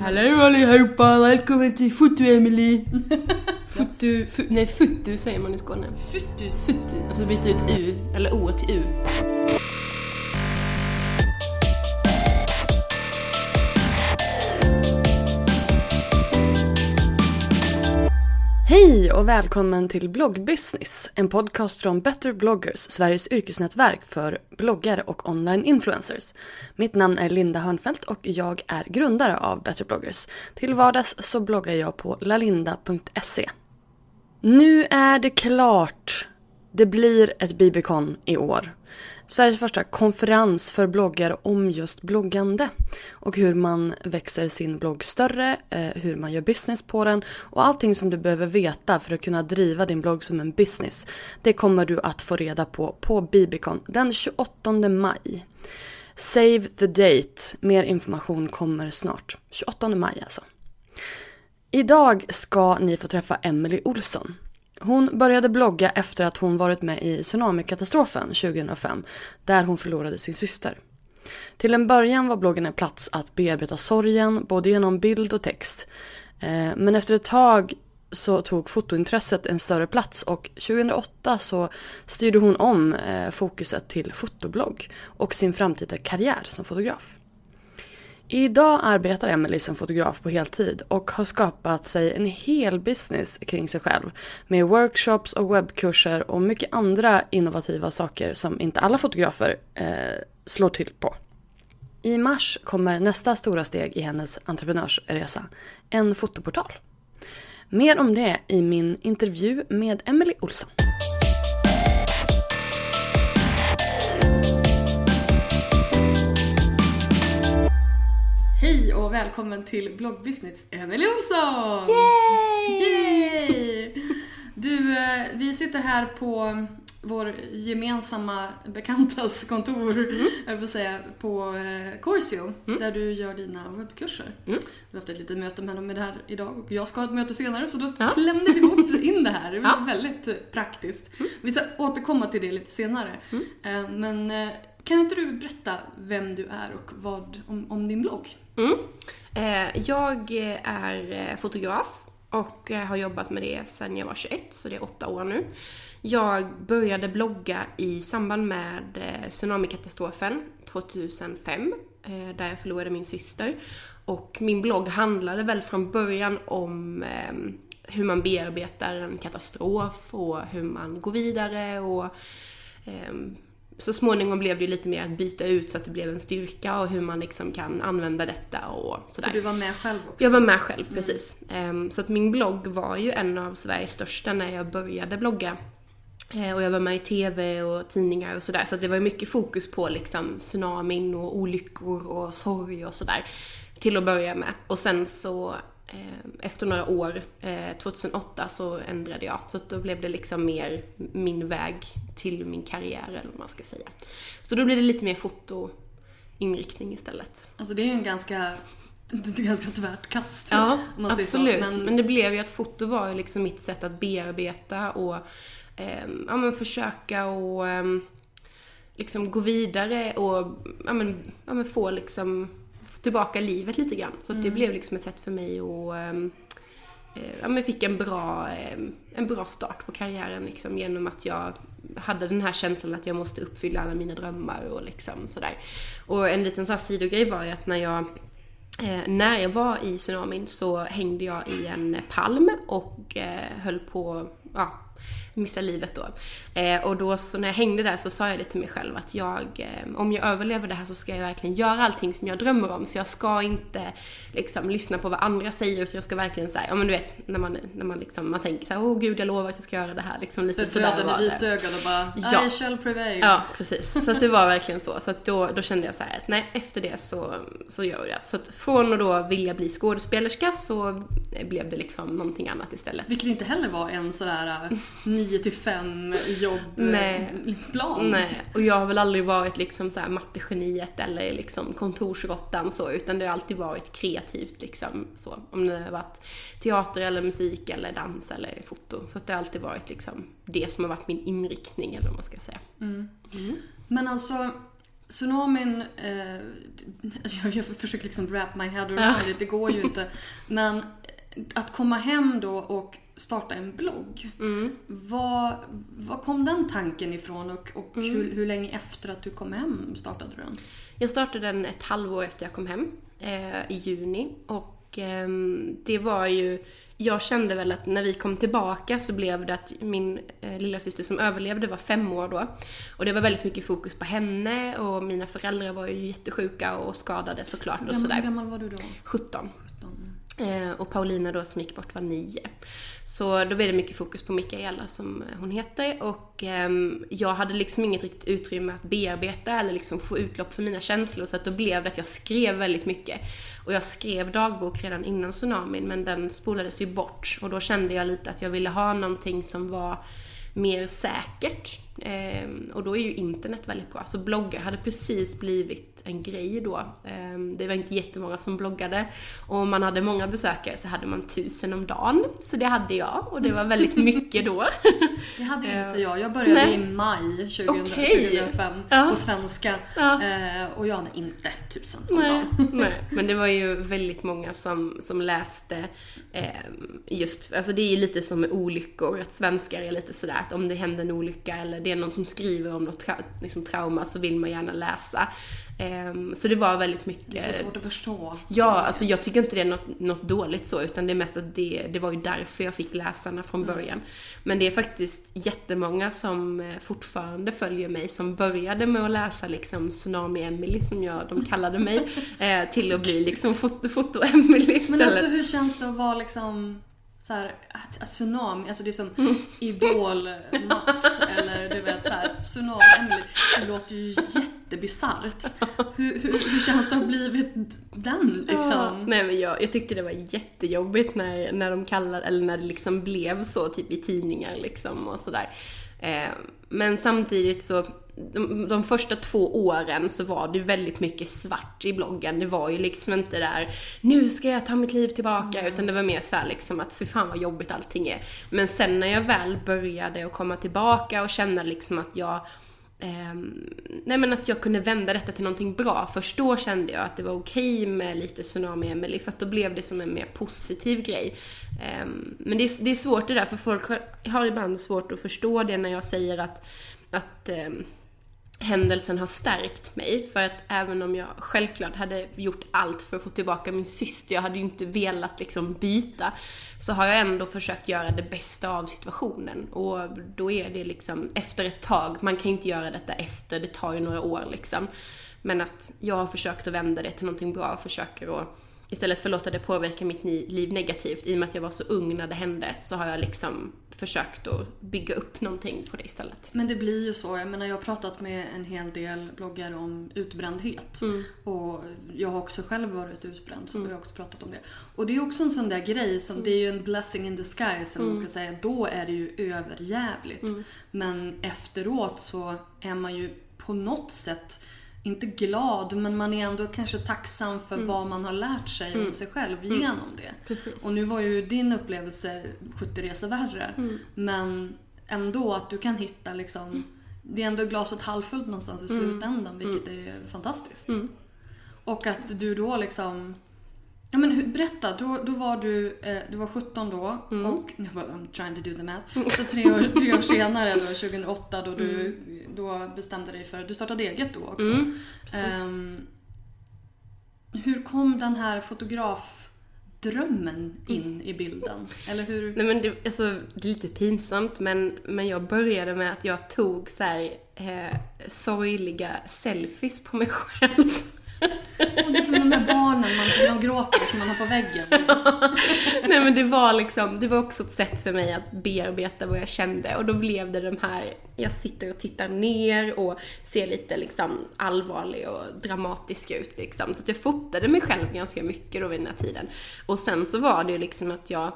Hallå allihopa, välkommen till Foto Emily. Foto, fu, nej Futu säger man i Skåne. Futu. Futu, alltså byta ut U, eller O till U. Hej och välkommen till Bloggbusiness, en podcast från Better bloggers, Sveriges yrkesnätverk för bloggare och online influencers. Mitt namn är Linda Hörnfeldt och jag är grundare av Better bloggers. Till vardags så bloggar jag på lalinda.se. Nu är det klart! Det blir ett Bibicon i år. Sveriges första konferens för bloggare om just bloggande. Och hur man växer sin blogg större, eh, hur man gör business på den och allting som du behöver veta för att kunna driva din blogg som en business. Det kommer du att få reda på på Bibicon den 28 maj. Save the date. Mer information kommer snart. 28 maj alltså. Idag ska ni få träffa Emily Olsson. Hon började blogga efter att hon varit med i tsunamikatastrofen 2005 där hon förlorade sin syster. Till en början var bloggen en plats att bearbeta sorgen både genom bild och text. Eh, men efter ett tag så tog fotointresset en större plats och 2008 så styrde hon om eh, fokuset till fotoblogg och sin framtida karriär som fotograf. Idag arbetar Emelie som fotograf på heltid och har skapat sig en hel business kring sig själv med workshops och webbkurser och mycket andra innovativa saker som inte alla fotografer eh, slår till på. I mars kommer nästa stora steg i hennes entreprenörsresa, en fotoportal. Mer om det i min intervju med Emelie Olsson. Hej och välkommen till bloggbusiness Emily Olsson! Yay! Yay! Du, eh, vi sitter här på vår gemensamma bekantas kontor, mm. jag vill säga, på eh, Corsio, där du gör dina webbkurser. Vi har haft ett litet möte med dem med det här idag och jag ska ha ett möte senare så då klämde vi ihop in det här. Det var väldigt eh, praktiskt. Vi ska återkomma till det lite senare. Eh, Men kan inte du berätta vem du är och vad om, om din blogg? Mm. Eh, jag är eh, fotograf och eh, har jobbat med det sedan jag var 21, så det är åtta år nu. Jag började blogga i samband med tsunamikatastrofen 2005, där jag förlorade min syster. Och min blogg handlade väl från början om ehm, hur man bearbetar en katastrof och hur man går vidare och ehm, så småningom blev det ju lite mer att byta ut så att det blev en styrka och hur man liksom kan använda detta och sådär. För du var med själv också? Jag var med själv, precis. Ehm, så att min blogg var ju en av Sveriges största när jag började blogga. Eh, Och jag var med i TV och tidningar och sådär. Så att det var ju mycket fokus på liksom tsunamin och olyckor och sorg och sådär. Till att börja med. Och sen så efter några år, eh, 2008, så ändrade jag. Så då blev det liksom mer min väg till min karriär eller vad man ska säga. Så då blev det lite mer fotoinriktning istället. Alltså det är ju en ganska, ganska tvärt kast. Ja, absolut. Men, Men... det blev ju att foto var ju liksom mitt sätt att bearbeta och ehm, ja, men försöka och ehm, liksom gå vidare och ja, men, ja, men få liksom tillbaka livet lite grann. Så att det blev liksom ett sätt för mig att ehm, eh, ja, men fick en bra, eh, en bra start på karriären liksom, genom att jag hade den här känslan att jag måste uppfylla alla mina drömmar och liksom sådär. Och en liten så här sidogrej var ju att när jag Eh, när jag var i tsunamin så hängde jag i en palm och eh, höll på, ja, missa livet då. Eh, och då så när jag hängde där så sa jag det till mig själv att jag, eh, om jag överlever det här så ska jag verkligen göra allting som jag drömmer om. Så jag ska inte liksom lyssna på vad andra säger utan jag ska verkligen säga, ja men du vet när man, när man liksom, man tänker såhär, åh gud jag lovar att jag ska göra det här. Liksom lite Så döden i vitögat och bara Ja. I shall prevail. Ja, precis. Så att det var verkligen så. Så att då, då kände jag så här att nej, efter det så, så gör jag det. Så att från att då vilja bli skådespelerska så blev det liksom någonting annat istället. Vilket inte heller var en sådär 9 till 5 Nej. jobbplan. Nej, och jag har väl aldrig varit liksom så här mattegeniet eller liksom kontorsråttan så, utan det har alltid varit kreativt liksom så. Om det har varit teater eller musik eller dans eller foto. Så att det har alltid varit liksom det som har varit min inriktning eller vad man ska säga. Men alltså, tsunamin, eh, jag, jag försöker liksom wrap my head around it, det går ju inte. Men att komma hem då och starta en blogg. Mm. Var, var kom den tanken ifrån och, och Mm. hur, hur länge efter att du kom hem startade du den? Jag startade den ett halvår efter jag kom hem, eh, i juni. Och ehm, det var ju, jag kände väl att när vi kom tillbaka så blev det att min eh, lilla syster som överlevde var fem år då. Och det var väldigt mycket fokus på henne och mina föräldrar var ju jättesjuka och skadade såklart och Hur gammal, hur sådär. gammal var du då? 17. Eh, och Paulina då som gick bort var nio. Så då blev det mycket fokus på Mikaela som hon heter och ehm, jag hade liksom inget riktigt utrymme att bearbeta eller liksom få utlopp för mina känslor så att då blev det att jag skrev väldigt mycket. Och jag skrev dagbok redan innan tsunamin men den spolades ju bort och då kände jag lite att jag ville ha någonting som var mer säkert. Ehm, och då är ju internet väldigt bra. Så bloggar hade precis blivit en grej då. Ehm, det var inte jättemånga som bloggade. Och om man hade många besökare så hade man tusen om dagen. Så det hade jag och det var väldigt mycket då. Det hade inte jag. Jag började nej. i maj 2000, Okej. 2005 Ja. på svenska. Ja. Eh, och jag hade inte tusen om Nej, dagen. nej, men det var ju väldigt många som, som läste just, alltså det är ju lite som med olyckor, att svenskar är lite sådär att om det händer en olycka eller det är någon som skriver om något tra- liksom trauma så vill man gärna läsa. Eh, så det var väldigt mycket Det är så svårt att förstå. Ja, alltså jag tycker inte det är något, något dåligt så, utan det är mest att det, det var ju därför jag fick läsarna från början. Men det är faktiskt jättemånga som eh, fortfarande följer mig, som började med att läsa liksom Tsunami Emily, som jag, de kallade mig, eh, till att bli liksom foto, foto Men alltså hur känns det att vara liksom så här, tsunami, alltså det är som Mm. Idol-Mats eller du vet så här, tsunami Emily. Det låter ju jättebisarrt. Hur, hur, hur känns det att ha blivit den Ja, liksom? nej men jag, jag tyckte det var jättejobbigt när, när de kallade, eller när det liksom blev så typ i tidningar liksom och sådär. Eh, men samtidigt så, de, de första två åren så var det väldigt mycket svart i bloggen. Det var ju liksom inte där, nu ska jag ta mitt liv tillbaka, utan det var mer så här liksom att för fan vad jobbigt allting är. Men sen när jag väl började att komma tillbaka och känna liksom att jag Ehm, nej men att jag kunde vända detta till någonting bra. Först då kände jag att det var okej med lite Tsunami Emily för att då blev det som en mer positiv grej. Ehm, men det är, det är svårt det där för folk har, har ibland svårt att förstå det när jag säger att, att ehm, händelsen har stärkt mig. För att även om jag självklart hade gjort allt för att få tillbaka min syster, jag hade ju inte velat liksom byta, så har jag ändå försökt göra det bästa av situationen. Och då är det liksom efter ett tag, man kan ju inte göra detta efter, det tar ju några år liksom. Men att jag har försökt att vända det till någonting bra och försöker att Istället för att låta det påverka mitt liv negativt, i och med att jag var så ung när det hände, så har jag liksom försökt att bygga upp någonting på det istället. Men det blir ju så. Jag menar jag har pratat med en hel del bloggare om utbrändhet. Och jag har också själv varit utbränd så vi har också pratat om det. Och det är också en sån där grej som, det är ju en blessing in disguise eller man ska säga. Då är det ju överjävligt. Men efteråt så är man ju på något sätt inte glad, men man är ändå kanske tacksam för vad man har lärt sig om sig själv genom det. Precis. Och nu var ju din upplevelse 70 resor värre. Men ändå att du kan hitta liksom det är ändå glaset halvfullt någonstans i Mm. slutändan vilket är fantastiskt. Och att du då liksom Ja men berätta, då, då var du, eh, du var 17 då Mm. och, jag bara, I'm trying to do the math. Så tre år, tre år senare då, 2008 då du Mm. Då bestämde dig för, du startade eget då också. Ehm, hur kom den här fotografdrömmen in i bilden? Eller hur? Nej men det, alltså, det är lite pinsamt men, men jag började med att jag tog så här, eh, sorgliga selfies på mig själv. Och det är som de där barnen man, de gråter som man har på väggen. Nej men det var liksom, det var också ett sätt för mig att bearbeta vad jag kände och då blev det de här, jag sitter och tittar ner och ser lite liksom allvarlig och dramatisk ut liksom. Så att jag fotade mig själv ganska mycket då vid den här tiden. Och sen så var det ju liksom att jag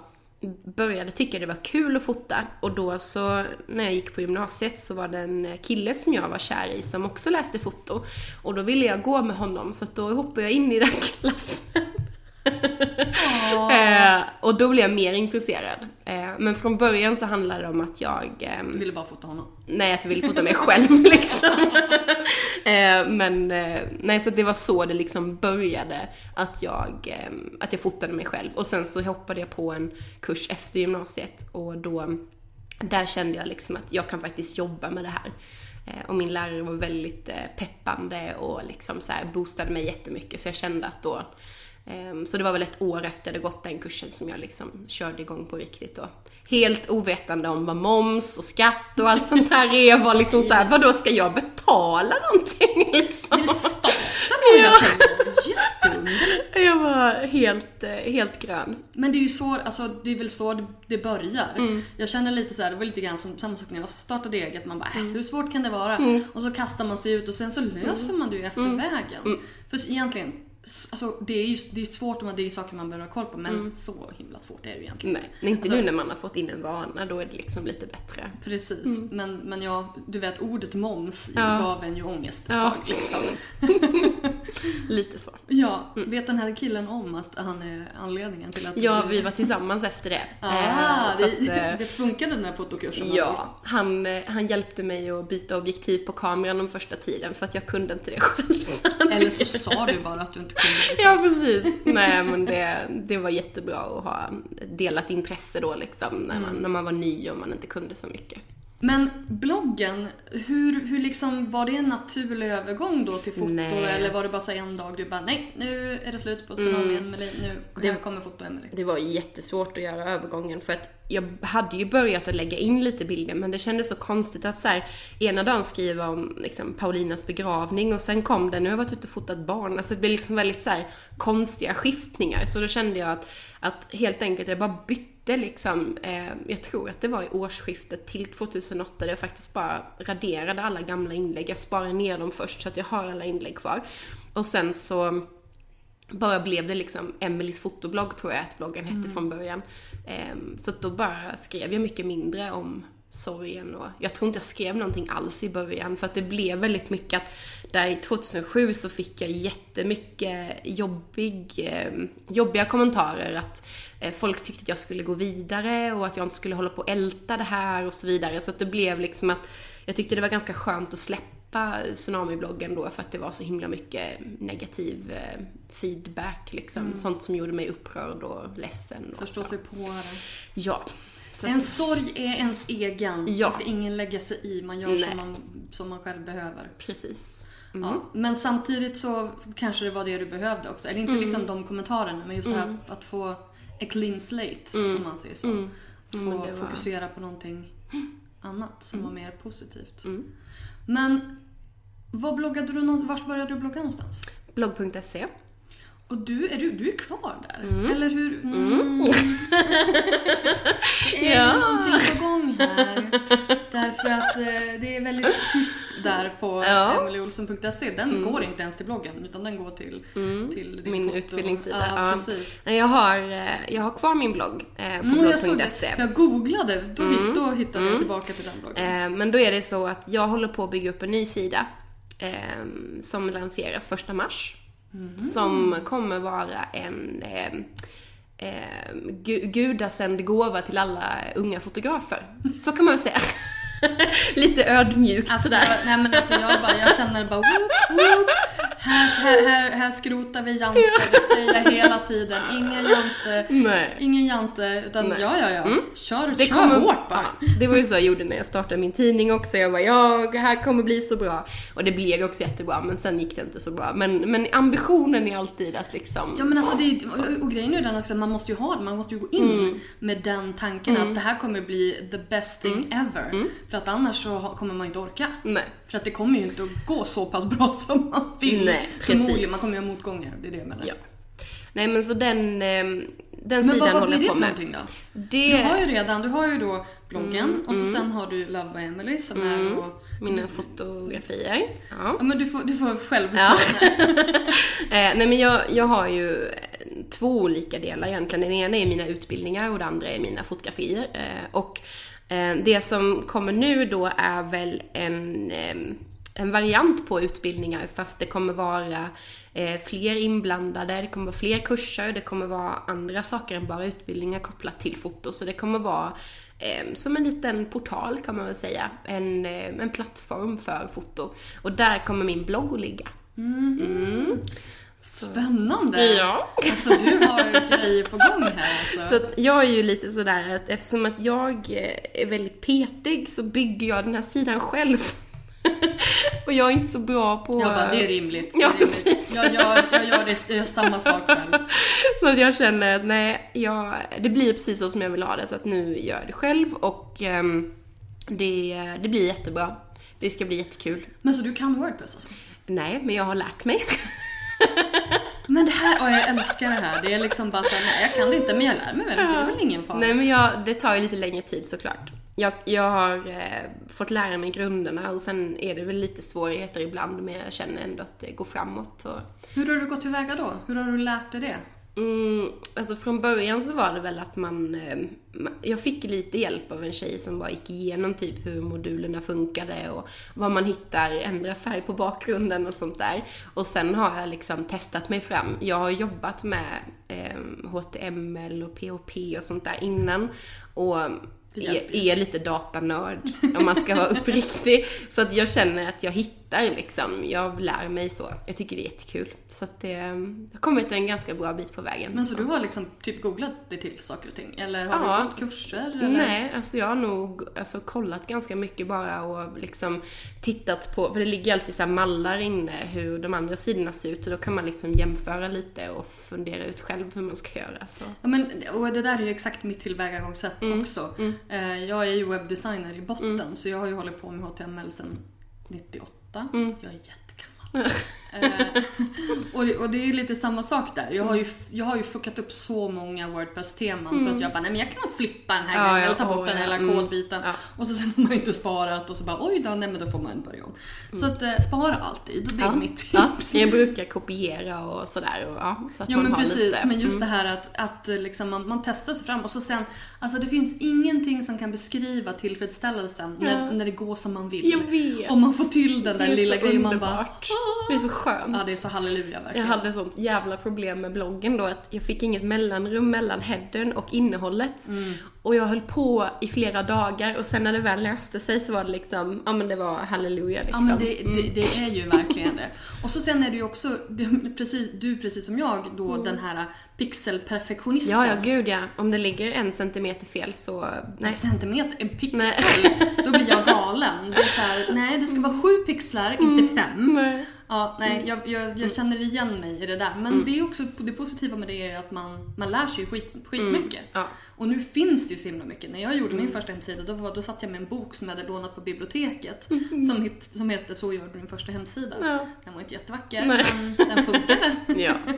började tycka det var kul att fota och då så när jag gick på gymnasiet så var det en kille som jag var kär i som också läste foto och då ville jag gå med honom så att då hoppade jag in i den klassen. Eh, och då blev jag mer intresserad. Eh, men från början så handlade det om att jag, ehm, Du ville bara fota honom. nej att jag ville fota mig själv liksom. eh, men eh, nej så det var så det liksom började, att jag, ehm, att jag fotade mig själv. Och sen så hoppade jag på en kurs efter gymnasiet och då, där kände jag liksom att jag kan faktiskt jobba med det här. Eh, och min lärare var väldigt eh, peppande och liksom så här boostade mig jättemycket så jag kände att då Så det var väl ett år efter hade gått den kursen som jag liksom körde igång på riktigt då. Helt ovetande om vad moms och skatt och allt sånt här är. Var liksom såhär, vadå ska jag betala någonting liksom? Vill starta med Ja. pengar? Jag var helt, eh, helt grön. Men det är ju så, alltså det är väl så det- det börjar. Mm. Jag känner lite så här, det var lite grann som samma sak när jag startade eget. Man bara, äh, Mm. hur svårt kan det vara? Och så kastar man sig ut och sen så löser man det ju efter Mm. vägen. För egentligen, alltså det är ju det är svårt och det är saker man behöver ha koll på men så himla svårt är det ju egentligen Mm. Nej, inte Alltså- nu när man har fått in en vana, då är det liksom lite bättre. Precis, men, men jag, du vet ordet moms Mm. Ja. gav en ju ångest ett Ja. tag liksom. Lite så. Ja, vet den här killen om att han är anledningen till att Ja, vi var tillsammans efter det. Ah, så det, att, eh, det funkade den här fotokursen? Ja, han, eh, han hjälpte mig att byta objektiv på kameran de första tiden för att jag kunde inte det själv. Eller så sa du bara att du inte. Ja, precis. Nej, men det, det var jättebra att ha delat intresse då liksom, när man, när man var ny och man inte kunde så mycket. Men bloggen, hur, hur liksom, var det en naturlig övergång då till foto? Nej. Eller var det bara så en dag du bara nej, nu är det slut på Tsunami Emelie, nu Mm. Det- kommer foto Emelie. Det var jättesvårt att göra övergången för att jag hade ju börjat att lägga in lite bilder men det kändes så konstigt att så här, ena dagen skriva om liksom, Paulinas begravning och sen kom det, nu har jag varit ute och fotat barn. Alltså det blev liksom väldigt så här, konstiga skiftningar. Så då kände jag att, att helt enkelt jag bara bytte liksom, eh, jag tror att det var i årsskiftet till 2008 där jag faktiskt bara raderade alla gamla inlägg. Jag sparade ner dem först så att jag har alla inlägg kvar. Och sen så bara blev det liksom Emelies fotoblogg tror jag att bloggen hette från början. Ehm, så att då bara skrev jag mycket mindre om sorgen och jag tror inte jag skrev någonting alls i början för att det blev väldigt mycket att där i 2007 så fick jag jättemycket jobbig, eh, jobbiga kommentarer att eh, folk tyckte att jag skulle gå vidare och att jag inte skulle hålla på och älta det här och så vidare. Så att det blev liksom att jag tyckte det var ganska skönt att släppa Tsunami-bloggen då för att det var så himla mycket negativ eh, feedback liksom. Sånt som gjorde mig upprörd och ledsen. Och, Förstå sig på det. Ja. Så En sorg är ens egen. Ja. Det ska ingen lägga sig i. Man gör Nej. som man, som man själv behöver. precis. Ja. Men samtidigt så kanske det var det du behövde också. Eller inte Mm. liksom de kommentarerna men just det här att, att få a clean slate om man säger så. Få Mm. det var- Mm. fokusera på någonting annat som var mer positivt. Men vad bloggade du någonstans? Vart började du blogga någonstans? Blogg.se. Och du, är du, du är kvar där? Mm. Eller hur? Mm. det är Ja. någonting på gång här. Därför att eh, det är väldigt tyst där på Ja. Mm. emilieolsen.se. Den går inte ens till bloggen utan den går till, till din Min foto. utbildningssida. Ja, precis. Jag har, eh, jag har kvar min blogg eh, på Mm, jag blogg.se. Jag googlade, då, då hittade jag tillbaka till den bloggen. Eh, Men då är det så att jag håller på att bygga upp en ny sida eh, som lanseras första mars. Som kommer vara en eh, eh, gu- gudasänd gåva till alla unga fotografer. Så kan man väl säga. Lite ödmjukt Alltså, sådär. jag, nej men alltså jag bara, jag känner bara whoop, whoop. Här, här, här, här skrotar vi Jante, det säger jag hela tiden. Ingen Jante, Nej. ingen Jante, utan Nej. ja ja ja. Kör, Det kör kommer, hårt bara. Ja, det var ju så jag gjorde när jag startade min tidning också. Jag bara, ja, det här kommer bli så bra. Och det blev också jättebra, men sen gick det inte så bra. Men, men ambitionen är alltid att liksom... Ja men alltså det, och, och grejen är ju den också, man måste ju ha det, man måste ju gå in Mm. med den tanken att det här kommer bli the best thing ever. För att annars så kommer man inte orka. Nej. För att det kommer ju inte att gå så pass bra som man vill. Nej, precis. Förmodligen, man kommer ju ha motgångar, det är det jag menar. Ja. Nej men så den, ehm, Men den sidan vad, vad håller blir jag det på för med. någonting då? Det Du har ju redan, du har ju då bloggen Mm, och så sen har du Love by Emily som är då... mina fotografier. Ja. Ja men du får, du får själv Ja. ta här. Eh, nej men jag, jag har ju eh, två olika delar egentligen. Den ena är mina utbildningar och den andra är mina fotografier. Eh, och eh, det som kommer nu då är väl en, eh, en variant på utbildningar fast det kommer vara eh, fler inblandade, det kommer vara fler kurser, det kommer vara andra saker än bara utbildningar kopplat till foto. Så det kommer vara eh, som en liten portal kan man väl säga. En, eh, en plattform för foto. Och där kommer min blogg att ligga. Spännande! Ja. Alltså du har grejer på gång här alltså. Så att jag är ju lite sådär att eftersom att jag är väldigt petig så bygger jag den här sidan själv. Och jag är inte så bra på... Jag bara, det är rimligt. Det är Ja, rimligt. precis. Jag, gör, jag, gör det, jag gör samma sak själv. Så att jag känner att nej, jag, det blir precis så som jag vill ha det. Så att nu gör jag det själv och ehm, det, det blir jättebra. Det ska bli jättekul. Men så du kan Wordpress alltså? Nej, men jag har lärt mig. Men det här, åh jag älskar det här. Det är liksom bara såhär, nej jag kan det inte men jag lär mig väl. Det är väl ingen fara. Nej men jag, det tar ju lite längre tid såklart. Jag, jag har eh, fått lära mig grunderna och sen är det väl lite svårigheter ibland men jag känner ändå att det går framåt. Och, Hur har du gått tillväga då? Hur har du lärt dig det? Mm, alltså från början så var det väl att man, eh, jag fick lite hjälp av en tjej som bara gick igenom typ hur modulerna funkade och vad man hittar, ändra färg på bakgrunden och sånt där. Och sen har jag liksom testat mig fram. Jag har jobbat med eh, HTML och POP och sånt där innan och är, är lite datanörd om man ska vara uppriktig. Så att jag känner att jag hittar liksom, jag lär mig så. Jag tycker det är jättekul. Så att det, jag har kommit en ganska bra bit på vägen. Men så du har liksom typ googlat dig till saker och ting? Eller har Ja. du gått kurser? Eller? Nej, alltså jag har nog alltså, kollat ganska mycket bara och liksom tittat på, för det ligger alltid så mallar inne hur de andra sidorna ser ut och då kan man liksom jämföra lite och fundera ut själv hur man ska göra. Så. Ja, men, och det där är ju exakt mitt tillvägagångssätt Mm. också. Eh, Jag är ju webbdesigner i botten så jag har ju hållit på med HTML sedan 98. Mm. Jag är jättegammal. eh, och, det, och det är ju lite samma sak där. Jag har ju, jag har ju fuckat upp så många Wordpress-teman för att jag bara, nej men jag kan flytta den här Mm. Ja, grejen ja, eller ta bort åh, den ja, mm. kodbiten. Ja. Och så sen har man inte sparat och så bara, oj då, nej men då får man börja om. Så att eh, spara alltid, det är mitt tips. Mm. Ja, jag brukar kopiera och sådär. Och, ja, så att Ja man men har precis, lite. men just Mm. det här att, att eh, liksom man, man testar sig fram och så sen, alltså det finns ingenting som kan beskriva tillfredsställelsen när, när det går som man vill. Jag vet. Om man får till den där är lilla grejen man bara. Det är så skönt. ja det är så halleluja Jag verkligen. hade sånt jävla problem med bloggen då att jag fick inget mellanrum mellan headern och innehållet. Mm. Och jag höll på i flera dagar och sen när det väl löste sig så var det liksom, ja men det var halleluja Ja liksom. men det, det, det är ju verkligen det. Och så sen är det ju också, du, precis, du precis som jag då den här pixelperfektionisten. Mm. Ja, ja gud ja. Om det ligger en centimeter fel så, En nej. centimeter, en pixel, Nej. då blir jag galen. Det är så här, nej det ska vara sju pixlar, inte fem. Nej. Ja, nej, jag, jag, jag känner igen mig i det där. Men det är också det positiva med det är att man, man lär sig skit, skitmycket. Ja. Och nu finns det ju så himla mycket. När jag gjorde min första hemsida då, var, då satt jag med en bok som jag hade lånat på biblioteket som, hit, som heter Så gör du din första hemsida. Ja. Den var inte jättevacker, Nej. men den funkade. Ja.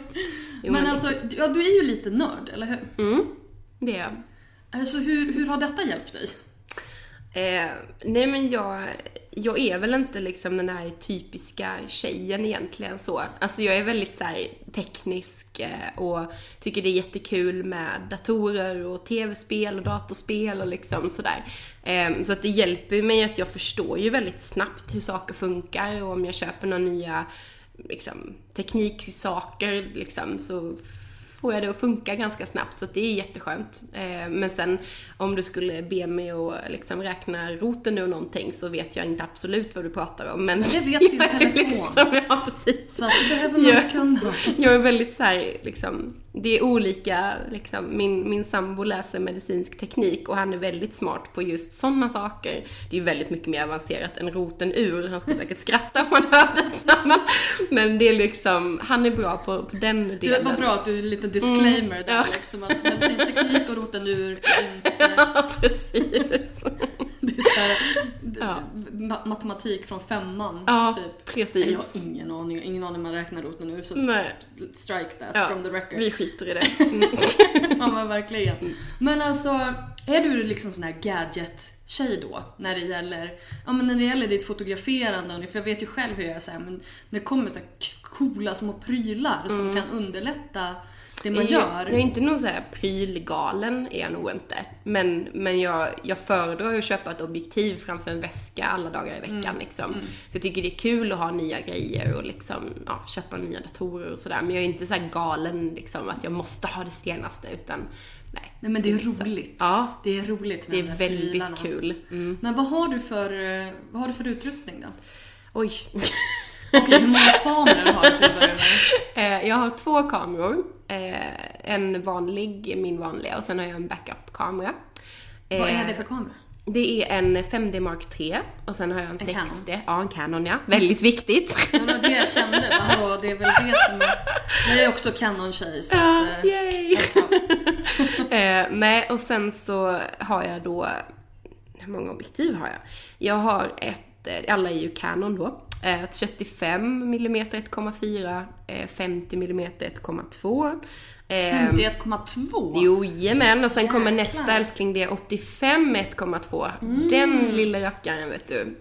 Jo, men det- alltså, ja, du är ju lite nörd, eller hur? Mm, det är jag. Alltså hur, hur har detta hjälpt dig? Eh, nej men jag, jag är väl inte liksom den här typiska tjejen egentligen så. Alltså jag är väldigt så här teknisk eh, och tycker det är jättekul med datorer och tv-spel och datorspel och liksom sådär. Ehm, så att det hjälper ju mig att jag förstår ju väldigt snabbt hur saker funkar och om jag köper några nya liksom, tekniksaker liksom så får jag det att funka ganska snabbt, så det är jätteskönt. Eh, men sen om du skulle be mig att liksom räkna roten ur någonting så vet jag inte absolut vad du pratar om. Men det vet din telefon. Liksom, ja, precis. Så det behöver man inte kunna. Jag är väldigt så här, liksom, det är olika, liksom, min, min sambo läser medicinsk teknik och han är väldigt smart på just sådana saker. Det är väldigt mycket mer avancerat än roten ur. Han skulle säkert skratta om han hörde det. Men det är liksom, han är bra på, på den delen. Det var bra att du, lite disclaimer mm, där ja. liksom, att medicinsk teknik och roten ur inte... Ja, precis. Det är så här, ja. matematik från femman. Ja, typ. precis. Jag har ingen aning, ingen aning man räknar roten ur så Nej. strike that ja, from the record. Vi skiter i det. Mm. ja men verkligen. Men alltså, är du liksom sån här gadget-tjej då? När det gäller, ja men när det gäller ditt fotograferande, för jag vet ju själv hur jag är så här, men när det kommer så coola små prylar mm. som kan underlätta det man gör. Jag, jag är inte någon så här prylgalen, är jag nog inte. Men, men jag, jag föredrar att köpa ett objektiv framför en väska alla dagar i veckan mm. liksom. Mm. Så jag tycker det är kul att ha nya grejer och liksom, ja, köpa nya datorer och sådär. Men jag är inte så galen liksom att jag måste ha det senaste utan Nej. Nej men det är roligt. Ja. Det är roligt med Det är väldigt prylarna. kul. Mm. Men vad har du för, eh, vad har du för utrustning då? Oj. Okej, hur många kameror har du till att börja med? Eh, jag har två kameror. Eh, en vanlig, min vanliga, och sen har jag en backup-kamera. Vad är det för kamera? Det är en 5D Mark 3 och sen har jag en, en 60. Canon. Ja, en Canon ja. Väldigt viktigt. Det var det jag kände. Hallå, det är väl det som... Jag är också Canon-tjej så ja, att... Yay. eh, nej, och sen så har jag då... Hur många objektiv har jag? Jag har ett... Alla är ju Canon då. Ett 35 mm 1,4, 50 mm 1,2. 51,2? Jo, jajamän. Och sen Jäklar. kommer nästa älskling, det är 85 1,2. Mm. Den lilla rackaren vet du.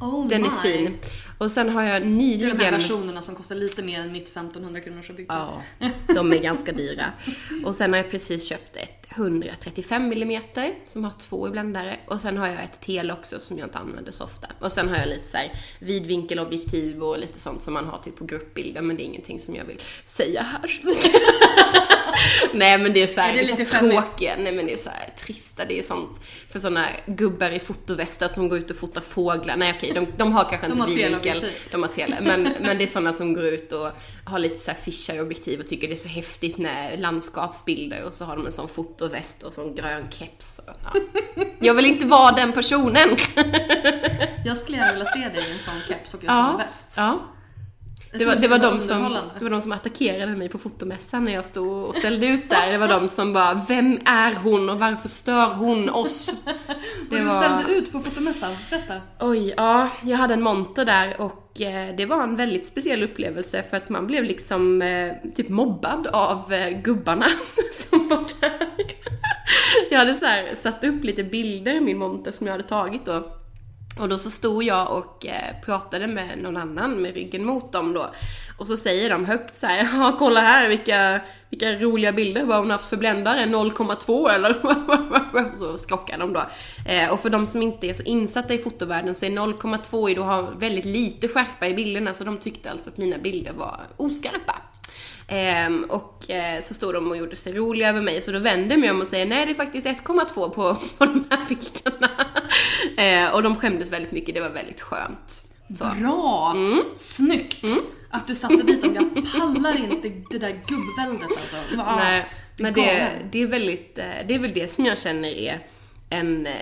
Oh Den my. är fin. Och sen har jag nyligen... Det är de här versionerna som kostar lite mer än mitt 1500 kronors objektiv. Ja, de är ganska dyra. Och sen har jag precis köpt ett 135 mm som har två i bländare. Och sen har jag ett tele också som jag inte använder så ofta. Och sen har jag lite så här vidvinkelobjektiv och lite sånt som man har typ på gruppbilder men det är ingenting som jag vill säga här. Nej men det är så här, är det lite tråkiga, nej men det är så här trista, det är sånt för såna gubbar i fotovästar som går ut och fotar fåglar. Nej okej, de, de har kanske de inte vidvinkel, de har tele, men, men det är såna som går ut och har lite så här fishar objektiv och tycker det är så häftigt med landskapsbilder och så har de en sån fotoväst och sån grön keps. Och, ja. Jag vill inte vara den personen. Jag skulle gärna vilja se dig i en sån keps och en ja, sån väst. Ja. Det var, det, var de som, det var de som attackerade mig på fotomässan när jag stod och ställde ut där. Det var de som bara, vem är hon och varför stör hon oss? Det var... Du ställde ut på fotomässan, berätta. Oj, ja, jag hade en monter där och eh, det var en väldigt speciell upplevelse för att man blev liksom eh, typ mobbad av eh, gubbarna som var där. Jag hade så här, satt upp lite bilder i min monter som jag hade tagit då och då så stod jag och eh, pratade med någon annan med ryggen mot dem då. Och så säger de högt så här, ja kolla här vilka, vilka roliga bilder, vad hon haft för bländare, 0,2 eller? så skrockar de då. Eh, och för de som inte är så insatta i fotovärlden så är 0,2 då har väldigt lite skärpa i bilderna så de tyckte alltså att mina bilder var oskarpa. Ehm, och eh, så stod de och gjorde sig roliga över mig, så då vände jag mig om och säger nej det är faktiskt 1,2 på, på de här bilderna. ehm, och de skämdes väldigt mycket, det var väldigt skönt. Så. Bra! Mm. Snyggt! Mm. Att du satte dit dem. Jag pallar inte det där gubbväldet alltså. Wow. Nej, men det, det, är väldigt, eh, det är väl det som jag känner är en, eh,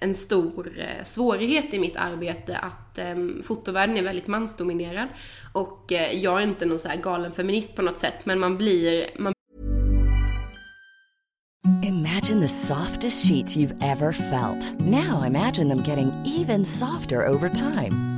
en stor eh, svårighet i mitt arbete att um, fotovärlden är väldigt mansdominerad. Och uh, jag är inte någon så här galen feminist på något sätt, men man blir... Man... Imagine the softest sheets you've ever felt. Now imagine them getting even softer over time.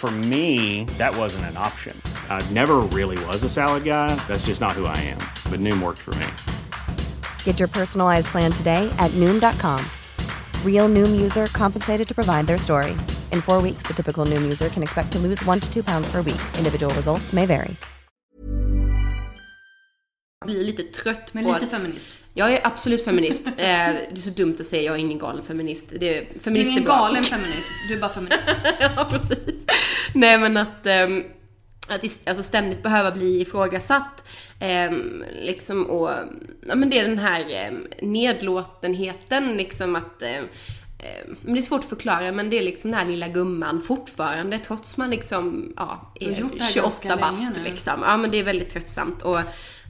For me, that wasn't an option. I never really was a salad guy. That's just not who I am. But Noom worked for me. Get your personalized plan today at Noom.com. Real Noom user compensated to provide their story. In four weeks, the typical Noom user can expect to lose one to two pounds per week. Individual results may vary. Jag blir lite trött Men på lite feminist. Jag är absolut feminist. Eh, det är så dumt att säga jag är ingen galen feminist. Det, Du är feminist ingen bra. galen feminist, du är bara feminist. ja, precis. Nej men att, ehm, att alltså ständigt behöva bli ifrågasatt. ehm, liksom och, ja men det är den här um, nedlåtenheten liksom att ehm, ehm, men det är svårt att förklara men det är liksom den här lilla gumman fortfarande trots man liksom, ja, Du är gjort det här 28 ganska länge bast liksom. Ja men det är väldigt tröttsamt och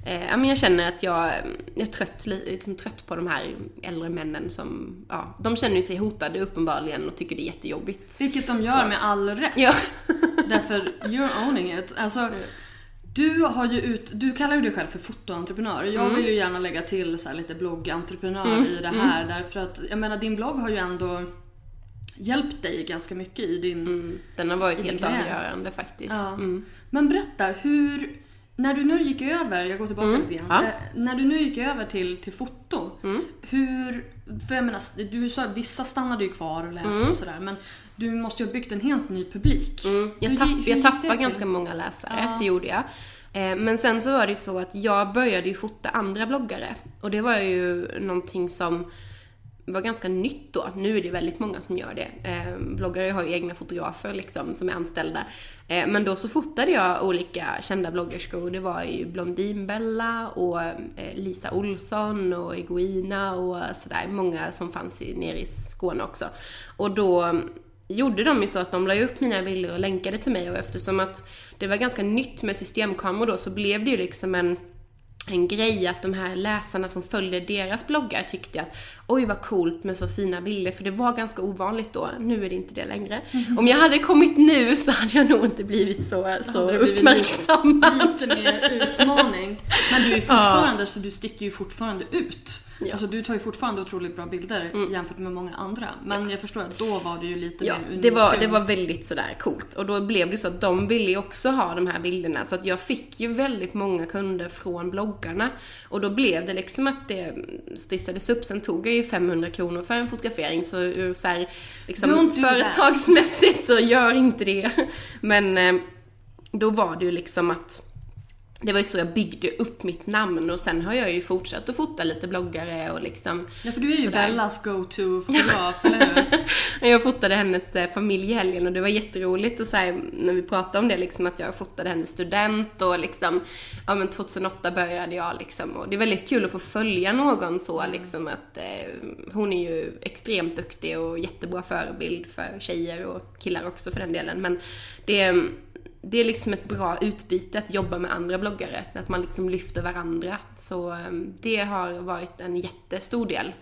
eh, men jag känner att jag, jag är trött, li- liksom trött på de här äldre männen som, ja, de känner ju sig hotade uppenbarligen och tycker det är jättejobbigt. Vilket de gör Så. med all rätt. Ja. Därför, you're owning it. Alltså, du har ju ut, du kallar ju dig själv för fotoentreprenör. Jag Mm. vill ju gärna lägga till så lite bloggentreprenör i det här. Därför att, jag menar din blogg har ju ändå hjälpt dig ganska mycket i din... Den har varit helt avgörande faktiskt. Ja. Mm. Men berätta, hur... När du nu gick över, jag går tillbaka lite grann. Ja. Mm. Eh, när du nu gick över till, till foto, hur... För jag menar, du sa vissa stannade ju kvar och läste och sådär, men du måste ju ha byggt en helt ny publik. Mm. Jag, Hur tapp, hur jag tappade ganska många läsare, Ja. det gjorde jag. Eh, Men sen så var det ju så att jag började ju fota andra bloggare. Och det var ju någonting som var ganska nytt då. Nu är det väldigt många som gör det. Eh, bloggare har ju egna fotografer liksom som är anställda. Eh, men då så fotade jag olika kända bloggerskor. Det var ju Blondinbella och eh, Lisa Olsson och Egoina och sådär. Många som fanns i, nere i Skåne också. Och då mm, gjorde de ju så att de la upp mina bilder och länkade till mig och eftersom att det var ganska nytt med systemkameror då så blev det ju liksom en en grej att de här läsarna som följde deras bloggar tyckte att oj vad coolt med så fina bilder för det var ganska ovanligt då. Nu är det inte det längre. Om jag hade kommit nu så hade jag nog inte blivit så, så hade uppmärksammad. Lite mer utmaning. Men du är fortfarande, så du sticker ju fortfarande ut. Alltså du tar ju fortfarande otroligt bra bilder jämfört med många andra. Men jag förstår att då var det ju lite Ja, mer unik. det var, det var väldigt sådär coolt. Och då blev det så att de ville ju också ha de här bilderna. Så att jag fick ju väldigt många kunder från bloggarna. Och då blev det liksom att det stissades upp. Sen tog jag ju 500 kronor för en fotografering. Så ur så här, liksom, företagsmässigt så gör inte det. Men eh, då var det ju liksom att det var ju så jag byggde upp mitt namn och sen har jag ju fortsatt att fota lite bloggare och liksom Ja för du är ju sådär. Bellas go-to-fotograf, eller hur? Jag fotade hennes eh, familj i helgen och det var jätteroligt och så här, när vi pratade om det liksom att jag fotade hennes student och liksom, ja men 2008 började jag liksom och det är väldigt kul att få följa någon så liksom att eh, hon är ju extremt duktig och jättebra förebild för tjejer och killar också för den delen men det det är liksom ett bra utbyte att jobba med andra bloggare, att man liksom lyfter varandra. Så ehm, det har varit en jättestor del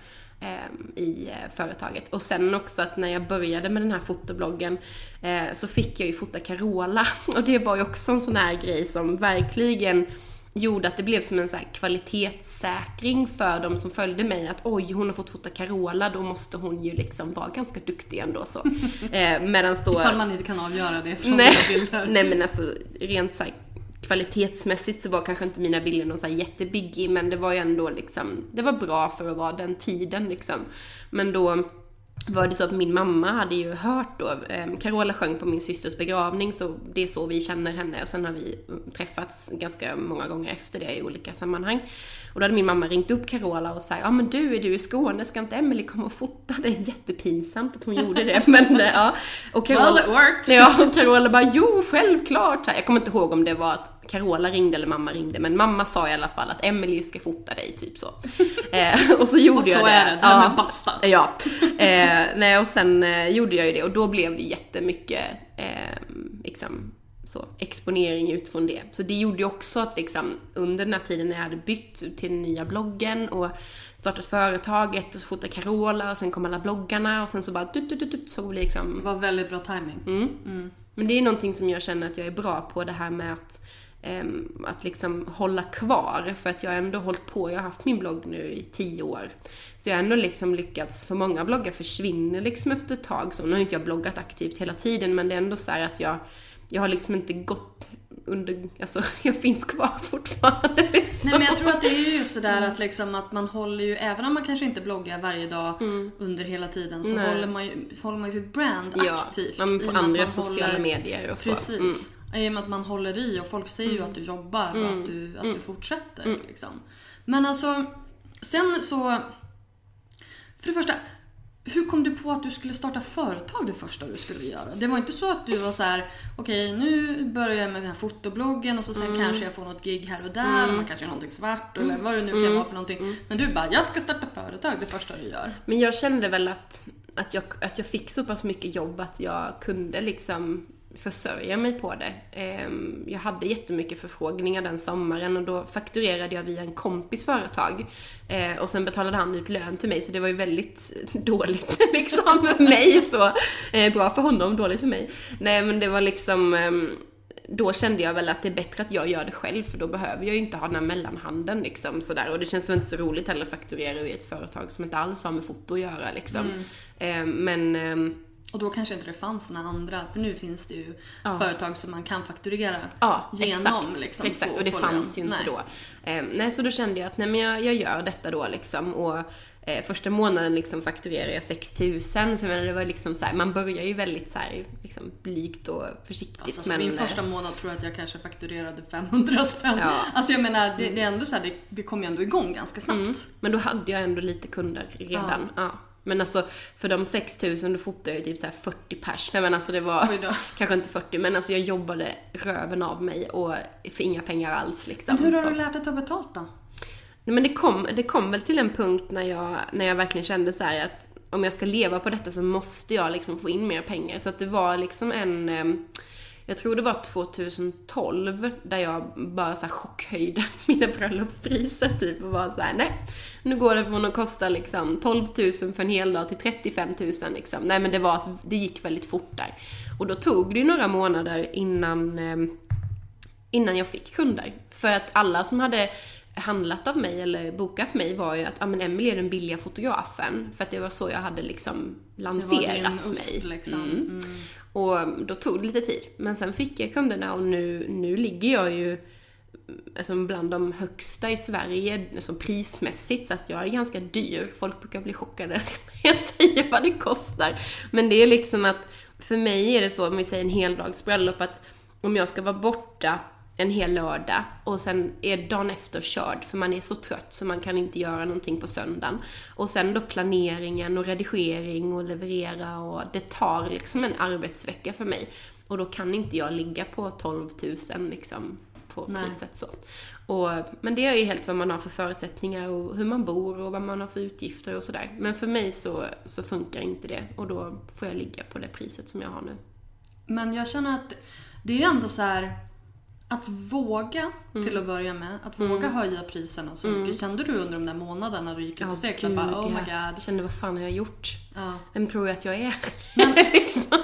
ehm, i eh, företaget. Och sen också att när jag började med den här fotobloggen eh, så fick jag ju fota Carola. Och det var ju också en sån här grej som verkligen gjorde att det blev som en så kvalitetssäkring för de som följde mig. Att oj, hon har fått fota Carola, då måste hon ju liksom vara ganska duktig ändå så. Eh, medans då... Ifall man inte kan avgöra det från Nej, bilder. nej men alltså rent så här, kvalitetsmässigt så var kanske inte mina bilder någon så här jättebiggie men det var ju ändå liksom, det var bra för att vara den tiden liksom. Men då var det så att min mamma hade ju hört då, eh, Carola sjöng på min systers begravning så det är så vi känner henne och sen har vi träffats ganska många gånger efter det i olika sammanhang. Och då hade min mamma ringt upp Carola och sagt ja men du är du i Skåne, ska inte Emily komma och fota? Det är jättepinsamt att hon gjorde det men eh, ja. Och Well, it worked. Ja, och Carola bara jo självklart. Jag kommer inte ihåg om det var att Carola ringde eller mamma ringde, men mamma sa i alla fall att Emily ska fota dig, typ så. eh, och så gjorde Och så jag det. är det, det här med basta. Ja. Eh, nej, och sen eh, gjorde jag ju det och då blev det jättemycket eh, liksom, så, exponering utifrån det. Så det gjorde ju också att liksom, under den här tiden när jag hade bytt till den nya bloggen och startat företaget och så fotade Carola och sen kom alla bloggarna och sen så bara tut, tut, tut, så liksom Det var väldigt bra timing. men det är någonting som jag känner att jag är bra på, det här med att, Ehm, att liksom hålla kvar. För att jag har ändå hållit på, jag har haft min blogg nu i tio år. Så jag har ändå liksom lyckats, för många bloggar försvinner liksom efter ett tag. Så nu har inte jag bloggat aktivt hela tiden, men det är ändå så här att jag, jag har liksom inte gått under, alltså jag finns kvar fortfarande. Liksom. Nej men jag tror att det är ju sådär att liksom att man håller ju, även om man kanske inte bloggar varje dag under hela tiden så Nej. håller man ju håller man ju sitt brand Ja, aktivt. men i och på andra sociala håller- medier och så. Mm. Precis. I och med att man håller i och folk ser ju att du jobbar och Mm. att du, att du fortsätter. Liksom. Men alltså, sen så... För det första, hur kom du på att du skulle starta företag det första du skulle göra? Det var inte så att du var så här: okej nu börjar jag med den här fotobloggen och så sen kanske jag får något gig här och där och man kanske gör någonting svart eller vad det nu kan vara för någonting. Men du bara, jag ska starta företag det första du gör. Men jag kände väl att, att, jag, att jag fick så pass mycket jobb att jag kunde liksom försörja mig på det. Ehm, Jag hade jättemycket förfrågningar den sommaren och då fakturerade jag via en kompis företag. Eh, Och sen betalade han ut lön till mig så det var ju väldigt dåligt liksom för mig så. Eh, Bra för honom, dåligt för mig. Nej men det var liksom ehm, då kände jag väl att det är bättre att jag gör det själv för då behöver jag ju inte ha den här mellanhanden liksom sådär. Och det känns väl inte så roligt heller att fakturera i ett företag som inte alls har med foto att göra liksom. Eh, men ehm, Och då kanske inte det fanns några andra, för nu finns det ju företag som man kan fakturera Ja, genom. exakt. Liksom, exakt. och det fanns ju inte Nej. då. Eh, nej, så då kände jag att nej, men jag, jag gör detta då liksom. Och eh, första månaden liksom fakturerade jag 6000 så menar, det var liksom så här, man börjar ju väldigt så här, liksom blygt och försiktigt. Alltså, så men, min eh, första månad tror jag att jag kanske fakturerade 500 spänn. Ja. Alltså jag menar, det, det är ändå så här, det, det kom ju ändå igång ganska snabbt. Mm. Men då hade jag ändå lite kunder redan. Ja. Men alltså för de 6000 då fotade jag ju typ så här 40 pers. Nej men alltså det var kanske inte 40 men alltså jag jobbade röven av mig och för inga pengar alls liksom. Men hur har Så. du lärt dig ta betalt då? Nej, men det kom, det kom väl till en punkt när jag, när jag verkligen kände så här att om jag ska leva på detta så måste jag liksom få in mer pengar. Så att det var liksom en, ehm, jag tror det var 2012, där jag bara så här chockhöjde mina bröllopspriser typ och var så här: nej, nu går det från att kosta liksom 12 000 för en hel dag till 35 000 liksom. Nej men det var, det gick väldigt fort där. Och då tog det ju några månader innan ehm, innan jag fick kunder. För att alla som hade handlat av mig eller bokat mig var ju att ah, men Emily är den billiga fotografen. För att det var så jag hade liksom Det var lanserat din USP mig. liksom. Mm. Mm. Och då tog det lite tid. Men sen fick jag kunderna och nu, nu ligger jag ju alltså bland de högsta i Sverige alltså prismässigt så att jag är ganska dyr. Folk brukar bli chockade när jag säger vad det kostar. Men det är liksom att för mig är det så, om vi säger en heldags bröllop, att om jag ska vara borta en hel lördag och sen är dagen efter körd för man är så trött så man kan inte göra någonting på söndagen. Och sen då planeringen och redigering och leverera och det tar liksom en arbetsvecka för mig. Och då kan inte jag ligga på 12 000 liksom på Nej. priset så. Och, men det är ju helt vad man har för förutsättningar och hur man bor och vad man har för utgifter och sådär. Men för mig så, så funkar inte det och då får jag ligga på det priset som jag har nu. Men jag känner att det är ju ändå så här att våga Mm. till att börja med, att våga höja priserna så mycket. Kände du under de där månaderna du gick ut och segla bara oh my god. Jag kände vad fan har jag gjort? Ja. Vem tror jag att jag är? Men- liksom.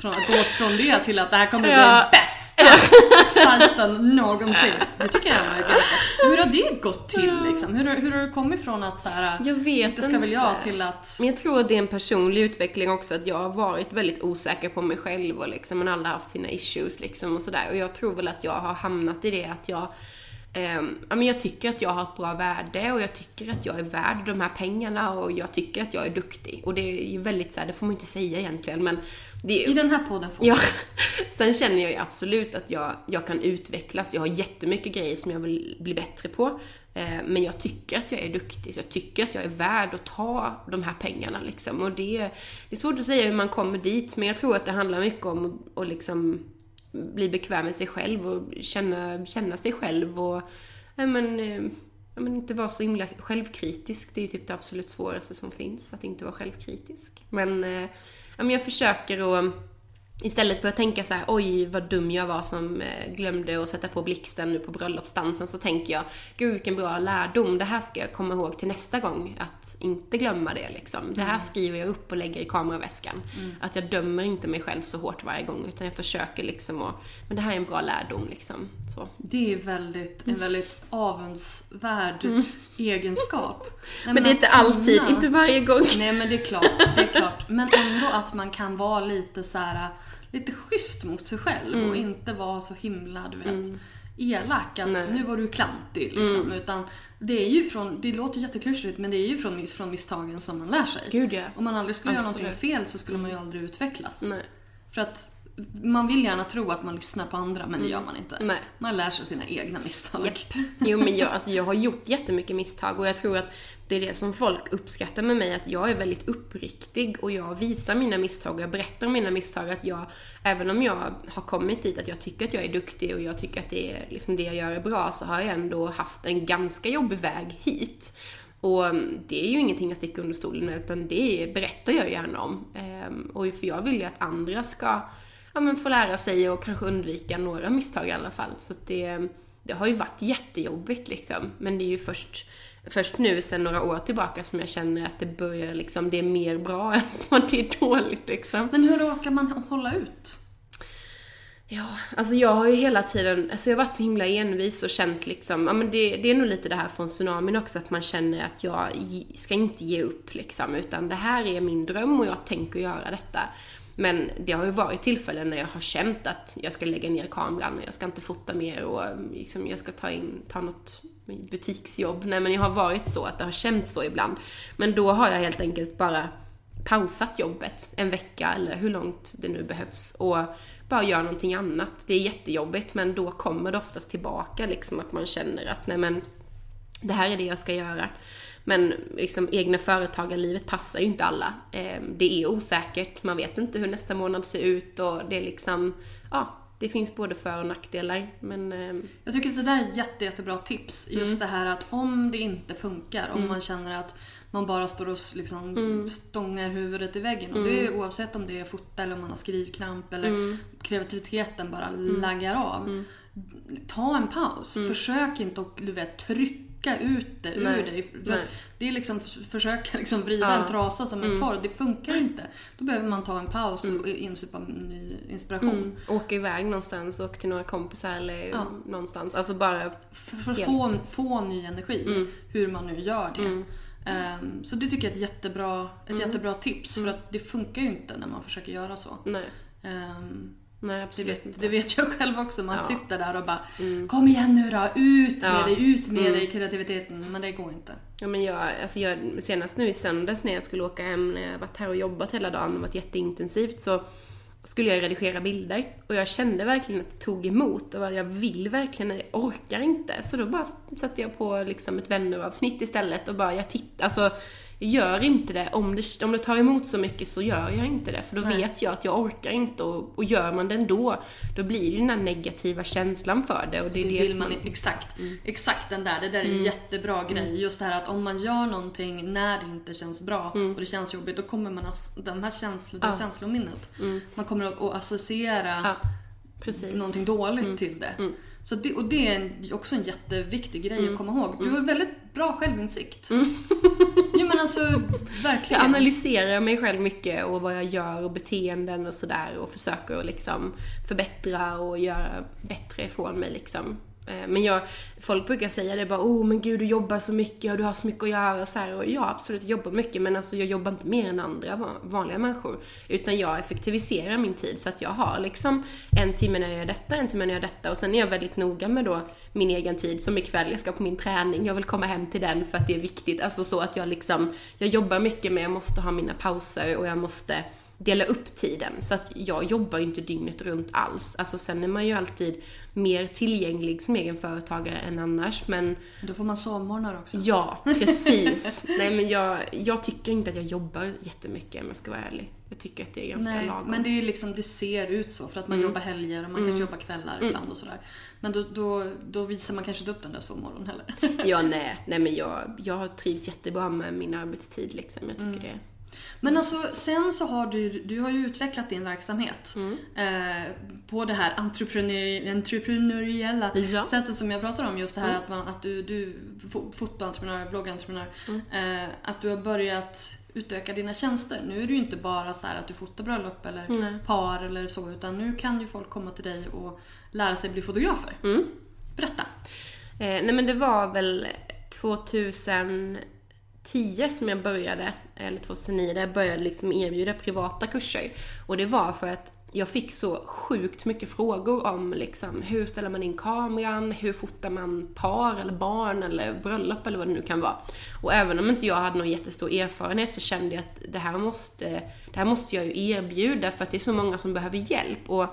Från att gå från det till att det här kommer att bli Ja. den bästa sajten någonsin. Det tycker jag är ganska... Hur har det gått till liksom? Hur, har- hur har du kommit från att så här, Jag vet det ska väl jag inte. till att... Men jag tror att det är en personlig utveckling också, att jag har varit väldigt osäker på mig själv och liksom, man har aldrig haft sina issues liksom och sådär. Och jag tror väl att jag har hamnat i det att jag ehm, ja, men jag tycker att jag har ett bra värde och jag tycker att jag är värd de här pengarna och jag tycker att jag är duktig. Och det är ju väldigt så här, det får man inte säga egentligen men det I den här podden får Ja, sen känner jag ju absolut att jag, jag kan utvecklas. Jag har jättemycket grejer som jag vill bli bättre på. Eh, Men jag tycker att jag är duktig, så jag tycker att jag är värd att ta de här pengarna liksom. Och det, det är svårt att säga hur man kommer dit, men jag tror att det handlar mycket om att, liksom bli bekväm med sig själv och känna, känna sig själv och men, eh, ja, men inte vara så himla självkritisk. Det är ju typ det absolut svåraste som finns, att inte vara självkritisk. Men, eh, jag försöker att Istället för att tänka så här, oj vad dum jag var som eh, glömde att sätta på blixten nu på bröllopsdansen så tänker jag, gud vilken bra lärdom, det här ska jag komma ihåg till nästa gång, att inte glömma det liksom. Det här skriver jag upp och lägger i kameraväskan. Mm. Att jag dömer inte mig själv så hårt varje gång utan jag försöker liksom att, men det här är en bra lärdom liksom. Så. Det är väldigt, en väldigt avundsvärd mm. egenskap. Nej, men, det är inte kunna... alltid, inte varje gång. Nej men det är klart, det är klart. Men ändå att man kan vara lite så här lite schysst mot sig själv mm. och inte vara så himla, du vet, mm. elak att Nej. nu var du klantig liksom. Mm. Utan det är ju från, det låter jätteklyschigt men det är ju från, från misstagen som man lär sig. Gud ja. Om man aldrig skulle Absolut. göra någonting fel så skulle man ju aldrig utvecklas. Nej. För att man vill gärna tro att man lyssnar på andra men det mm. gör man inte. Nej. Man lär sig sina egna misstag. Yep. Jo men jag, alltså, jag har gjort jättemycket misstag och jag tror att det är det som folk uppskattar med mig, att jag är väldigt uppriktig och jag visar mina misstag och jag berättar om mina misstag. Att jag, även om jag har kommit dit att jag tycker att jag är duktig och jag tycker att det, är, liksom det jag gör är bra, så har jag ändå haft en ganska jobbig väg hit. Och mm, det är ju ingenting jag sticker under stolen med, utan det berättar jag gärna om. Ehm, och för jag vill ju att andra ska ja, men få lära sig och kanske undvika några misstag i alla fall. Så det, det har ju varit jättejobbigt liksom. Men det är ju först först nu sen några år tillbaka som jag känner att det börjar liksom, det är mer bra än vad det är dåligt liksom. Men hur orkar man hålla ut? Ja, alltså jag har ju hela tiden, alltså jag har varit så himla envis och känt liksom, ja men det, det är nog lite det här från tsunamin också, att man känner att jag ska inte ge upp liksom, utan det här är min dröm och jag tänker göra detta. Men det har ju varit tillfällen när jag har känt att jag ska lägga ner kameran, jag ska inte fota mer och eh, liksom jag ska ta in, ta något butiksjobb. Nej men jag har varit så, att det har känts så ibland. Men då har jag helt enkelt bara pausat jobbet en vecka eller hur långt det nu behövs och bara gör någonting annat. Det är jättejobbigt men då kommer det oftast tillbaka liksom att man känner att nej men det här är det jag ska göra. Men liksom egna företagarlivet passar ju inte alla. Ehm, det är osäkert, man vet inte hur nästa månad ser ut och det är liksom, ja, det finns både för och nackdelar. Men, ehm, Jag tycker att det där är jätte, jättebra tips. Just mm. det här att om det inte funkar, om mm. man känner att man bara står och liksom mm. stångar huvudet i väggen. Och det är mm. oavsett om det är fota eller om man har skrivkramp eller mm. kreativiteten bara mm. laggar av. Ta en paus. Försök inte att du vet, trycka trycka ut det ur dig. det är liksom försöka liksom vrida ja. en trasa som en mm. torr. Det funkar inte. Då behöver man ta en paus mm. och insupa ny inspiration. Mm. Åka iväg någonstans, åka till några kompisar eller ja. någonstans. Alltså bara För att få, få ny energi. Mm. Hur man nu gör det. Um, så det tycker jag är ett jättebra, ett mm. jättebra tips. För att det funkar ju inte när man försöker göra så. Um, Nej, absolut vet, inte. det vet jag själv också. Man ja. sitter där och bara mm. Kom igen nu då, ut med ja. dig, ut med mm. dig kreativiteten. Men det går inte. Ja, men jag, alltså jag, senast nu i söndags när jag skulle åka hem, när jag varit här och jobbat hela dagen och varit jätteintensivt så skulle jag redigera bilder och jag kände verkligen att det tog emot och jag vill verkligen, jag orkar inte. Så då bara satte jag på liksom ett vänneravsnitt istället och bara, jag tittar, alltså gör inte det. Om, det. om det tar emot så mycket så gör jag inte det. För då Nej. vet jag att jag orkar inte och, och gör man det ändå, då blir det den där negativa känslan för det. Och det, är det, det vill man, man, exakt, mm. exakt den där. Det där är en mm. jättebra grej. Mm. Just det här att om man gör någonting när det inte känns bra mm. och det känns jobbigt, då kommer man, den här känslan, ja. känslominnet, mm. man kommer att associera ja. Precis. någonting dåligt mm. till det. Så det, och det är också en jätteviktig grej mm. att komma ihåg. Du har väldigt bra självinsikt. Mm. men alltså, verkligen. Jag analyserar mig själv mycket och vad jag gör och beteenden och sådär och försöker att liksom förbättra och göra bättre ifrån mig liksom. Eh, men jag, folk brukar säga det bara, oh men gud du jobbar så mycket och du har så mycket att göra så här. Och ja, absolut, jobbar mycket men alltså jag jobbar inte mer än andra vanliga människor. Utan jag effektiviserar min tid så att jag har liksom en timme när jag gör detta, en timme när jag gör detta och sen är jag väldigt noga med då min egen tid. Som ikväll, jag ska på min träning, jag vill komma hem till den för att det är viktigt. Alltså så att jag liksom, jag jobbar mycket men jag måste ha mina pauser och jag måste dela upp tiden. Så att jag jobbar ju inte dygnet runt alls. Alltså sen är man ju alltid mer tillgänglig som egen företagare än annars. Men Då får man sovmorgnar också. ja, precis. Nej men jag, jag tycker inte att jag jobbar jättemycket om jag ska vara ärlig. Jag tycker att det är ganska Nej, lagom. men det är ju liksom, det ser ut så för att man jobbar helger och man kanske jobbar kvällar ibland och sådär. Men då, då, då visar man kanske inte upp den där sovmorgon heller. Ja, nej, nej men jag, jag trivs jättebra med min arbetstid liksom. Jag tycker det. Men alltså sen så har du, du har ju utvecklat din verksamhet eh, på det här entreprenör, entreprenöriella Ja. sättet som jag pratar om. Just det här att, man, att du, du fo- fotoentreprenör, bloggentreprenör. Eh, att du har börjat utöka dina tjänster. Nu är det ju inte bara så här att du fotar bröllop eller par eller så utan nu kan ju folk komma till dig och lära sig bli fotografer. Berätta. Eh, nej men det var väl 2010 som jag började, eller 2009, där jag började liksom erbjuda privata kurser. Och det var för att jag fick så sjukt mycket frågor om liksom, hur ställer man in kameran, hur fotar man par eller barn eller bröllop eller vad det nu kan vara. Och även om inte jag hade någon jättestor erfarenhet så kände jag att det här måste, det här måste jag ju erbjuda för att det är så många som behöver hjälp. Och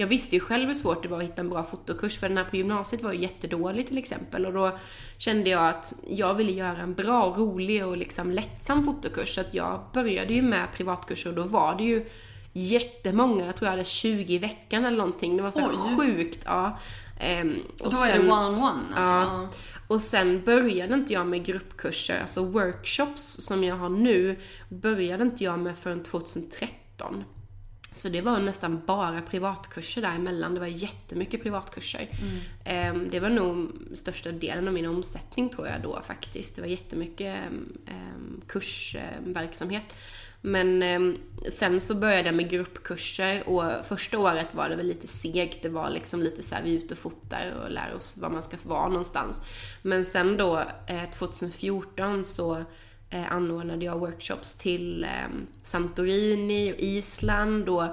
jag visste ju själv hur svårt det var att hitta en bra fotokurs för den här på gymnasiet var ju jättedålig till exempel och då kände jag att jag ville göra en bra, rolig och liksom lättsam fotokurs så att jag började ju med privatkurser och då var det ju jättemånga, jag tror jag hade 20 i veckan eller någonting. Det var så Oj. sjukt. Ja. Ehm, Och då är det one-on-one alltså. Ja. Och sen började inte jag med gruppkurser, alltså workshops som jag har nu, började inte jag med förrän 2013. Så det var nästan bara privatkurser däremellan. Det var jättemycket privatkurser. Ehm, Det var nog största delen av min omsättning tror jag då faktiskt. Det var jättemycket um, kursverksamhet. Men ehm, sen så började jag med gruppkurser och första året var det väl lite segt. Det var liksom lite så här, vi är ute och fotar och lär oss var man ska vara någonstans. Men sen då, eh, 2014 så eh, anordnade jag workshops till eh, Santorini och Island och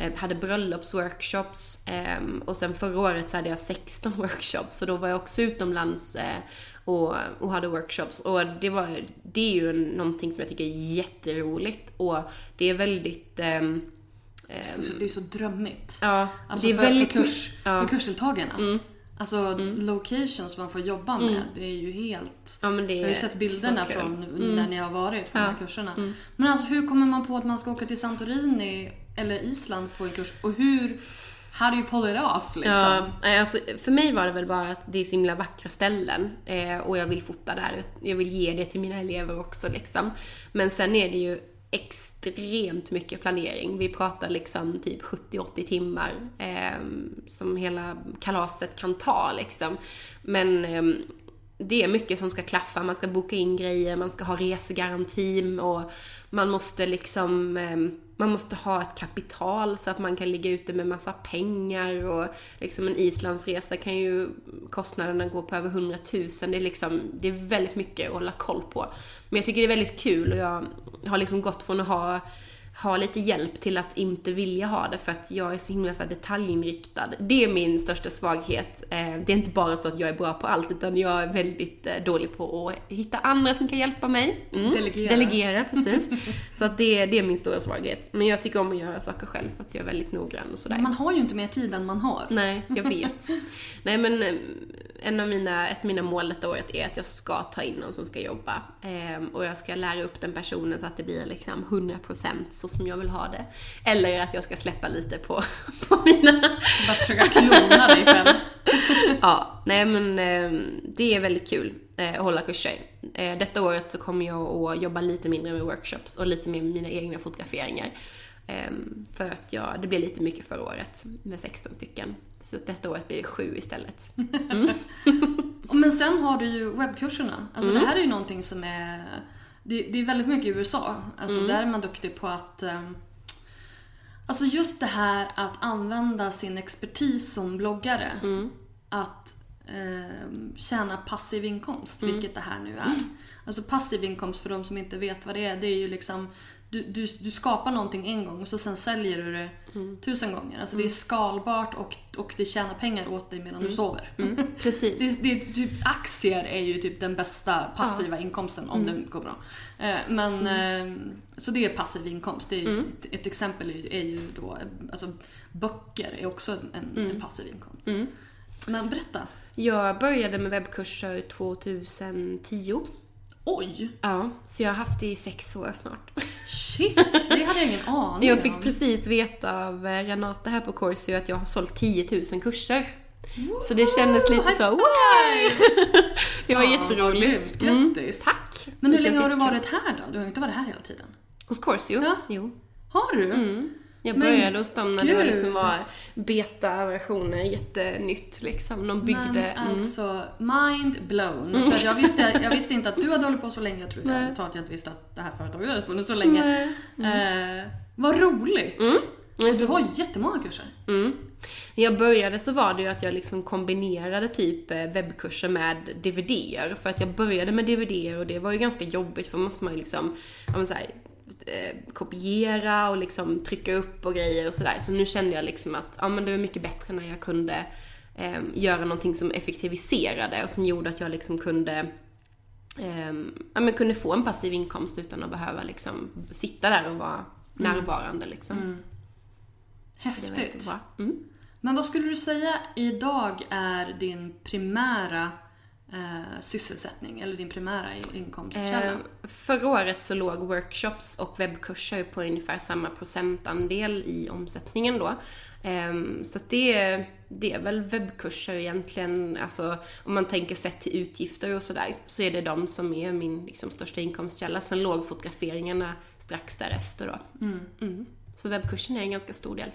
eh, hade bröllopsworkshops. Eh, och sen förra året så hade jag 16 workshops så då var jag också utomlands eh, och, och hade workshops. Och det, var, det är ju någonting som jag tycker är jätteroligt och det är väldigt ehm, Det är så drömmigt. Ja, Alltså det är för, väldigt för, kurs, ja. Mm. för kursdeltagarna. Alltså locations man får jobba med, det är ju helt... Ja, det jag har ju är sett bilderna kul. Mm. från när ni har varit på de här kurserna. Men alltså hur kommer man på att man ska åka till Santorini eller Island på en kurs? Och hur... How do you pull it off liksom? Ja, alltså, för mig var det väl bara att det är så himla vackra ställen eh, och jag vill fota där. Jag vill ge det till mina elever också liksom. Men sen är det ju extremt mycket planering. Vi pratar liksom typ 70-80 timmar eh, som hela kalaset kan ta liksom. Men eh, det är mycket som ska klaffa. Man ska boka in grejer, man ska ha resegaranti och man måste liksom ehm, man måste ha ett kapital så att man kan ligga ute med massa pengar och liksom en Islandsresa kan ju kostnaderna gå på över 100 000. Det är liksom, det är väldigt mycket att hålla koll på. Men jag tycker det är väldigt kul och jag har liksom gått från att ha ha lite hjälp till att inte vilja ha det för att jag är så himla så här detaljinriktad. Det är min största svaghet. Eh, Det är inte bara så att jag är bra på allt utan jag är väldigt eh, dålig på att hitta andra som kan hjälpa mig. Mm. Delegera. Delegera, precis. så att det, det är min stora svaghet. Men jag tycker om att göra saker själv för att jag är väldigt noggrann och sådär. Man har ju inte mer tid än man har. Nej, jag vet. Nej men eh, en av mina, ett av mina mål detta året är att jag ska ta in någon som ska jobba. Ehm, och jag ska lära upp den personen så att det blir liksom 100% så som jag vill ha det. Eller att jag ska släppa lite på, på mina... Bara försöka klona dig själv. ja, nej men eh, det är väldigt kul eh, att hålla kurser. Eh, detta året så kommer jag att jobba lite mindre med workshops och lite mer med mina egna fotograferingar. Ehm, för att jag, det blev lite mycket förra året med 16 stycken. Så detta året blir det sju istället. Men sen har du ju webbkurserna. Alltså Mm. det här är ju någonting som är... Det, det är väldigt mycket i USA. Alltså Mm. där är man duktig på att... ehm, Alltså just det här att använda sin expertis som bloggare. Mm. Att ehm, tjäna passiv inkomst, Mm. vilket det här nu är. Alltså passiv inkomst för de som inte vet vad det är, det är ju liksom du, du, du skapar någonting en gång och så sen säljer du det Mm. tusen gånger. Alltså det är skalbart och, och det tjänar pengar åt dig medan du sover. Mm, precis. Det, det, typ, aktier är ju typ den bästa passiva inkomsten om Mm. det går bra. Eh, Men, eh, så det är passiv inkomst. Det är, Mm. Ett exempel är ju, är ju då, alltså böcker är också en, Mm. en passiv inkomst. Men berätta. Jag började med webbkurser 2010. Oj! Ja, så jag har haft det i sex år snart. Shit, det hade jag ingen aning Jag fick om. precis veta av eh, Renata här på Corsio att jag har sålt 10 000 kurser. Så det kändes lite så, wow! Det var Fan, jätteroligt. grymt. Grattis. tack! Men hur länge har du varit här då? Du har inte varit här hela tiden? Hos Corsio? Ja. Jo. Har du? Jag Men började hos dem när det var, gud. liksom var beta-versioner, jättenytt liksom. De byggde... Men mm. alltså, mind blown. För att jag, visste, jag visste inte att du hade hållit på så länge. Jag tror ärligt talat jag inte visste att det här företaget hade funnits så länge. Nej. Eh, vad roligt! Men Och så- du har jättemånga kurser. Mm. När jag började så var det ju att jag liksom kombinerade typ eh, webbkurser med DVDer. För att jag började med DVDer och det var ju ganska jobbigt för då måste man ju liksom, ja men så här, kopiera och liksom trycka upp och grejer och sådär. Så nu kände jag liksom att, ja men det var mycket bättre när jag kunde eh, göra någonting som effektiviserade och som gjorde att jag liksom kunde ehm, ja, men kunde få en passiv inkomst utan att behöva liksom sitta där och vara närvarande liksom. Var Häftigt. Mm. Men vad skulle du säga idag är din primära eh, sysselsättning eller din primära inkomstkälla? Eh, förra året så låg workshops och webbkurser på ungefär samma procentandel i omsättningen då. Ehm, så det, det är väl webbkurser egentligen, alltså om man tänker sett till utgifter och sådär, så är det de som är min liksom, största inkomstkälla. Sen låg fotograferingarna strax därefter då. Mm. Så webbkursen är en ganska stor del.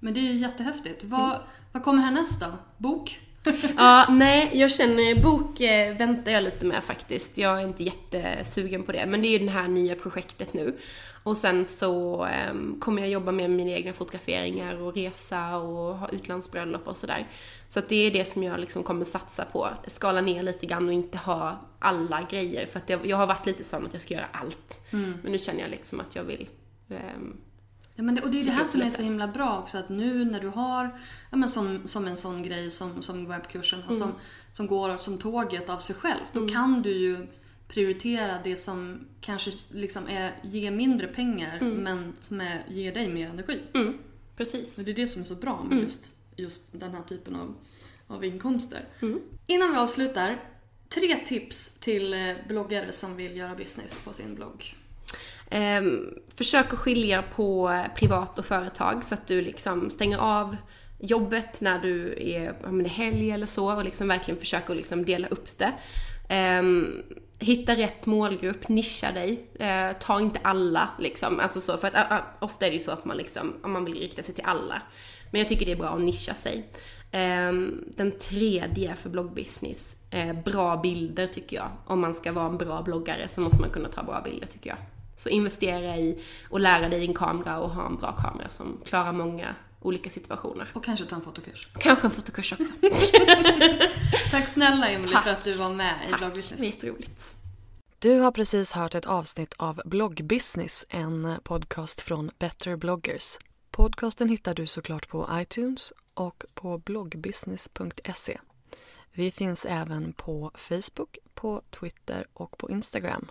Men det är ju jättehäftigt. Vad, vad kommer härnäst då? Bok? Ja, nej, jag känner bok eh, väntar jag lite med faktiskt. Jag är inte jättesugen på det. Men det är ju det här nya projektet nu. Och sen så ehm, kommer jag jobba med mina egna fotograferingar och resa och ha utlandsbröllop och sådär. Så att det är det som jag liksom kommer satsa på. Skala ner lite grann och inte ha alla grejer. För att jag, jag har varit lite sån att jag ska göra allt. Men nu känner jag liksom att jag vill ehm, Ja, men det, och det är det här som är så himla bra också att nu när du har ja, men som, som en sån grej som, som webbkursen Mm. och som, som går som tåget av sig själv. Då kan du ju prioritera det som kanske liksom är, ger mindre pengar men som är, ger dig mer energi. mm, precis. Och det är det som är så bra med just, just den här typen av, av inkomster. Mm. Innan vi avslutar, tre tips till eh, bloggare som vill göra business på sin blogg. Eh, försök att skilja på privat och företag så att du liksom stänger av jobbet när du är, om det är helg eller så och liksom verkligen försöka att liksom dela upp det. Eh, hitta rätt målgrupp, nischa dig. Eh, ta inte alla liksom. Alltså så, för att ä, ofta är det ju så att man liksom, man vill rikta sig till alla. Men jag tycker det är bra att nischa sig. Ehm, den tredje för bloggbusiness, eh, bra bilder tycker jag. Om man ska vara en bra bloggare så måste man kunna ta bra bilder tycker jag. Så investera i och lära dig din kamera och ha en bra kamera som klarar många olika situationer. Och kanske ta en fotokurs. Kanske en fotokurs också. Tack snälla Emily Tack. för att du var med i Tack, är jätteroligt. Du har precis hört ett avsnitt av Bloggbusiness, en podcast från Better bloggers. Podcasten hittar du såklart på iTunes och på bloggbusiness.se. Vi finns även på Facebook, på Twitter och på Instagram,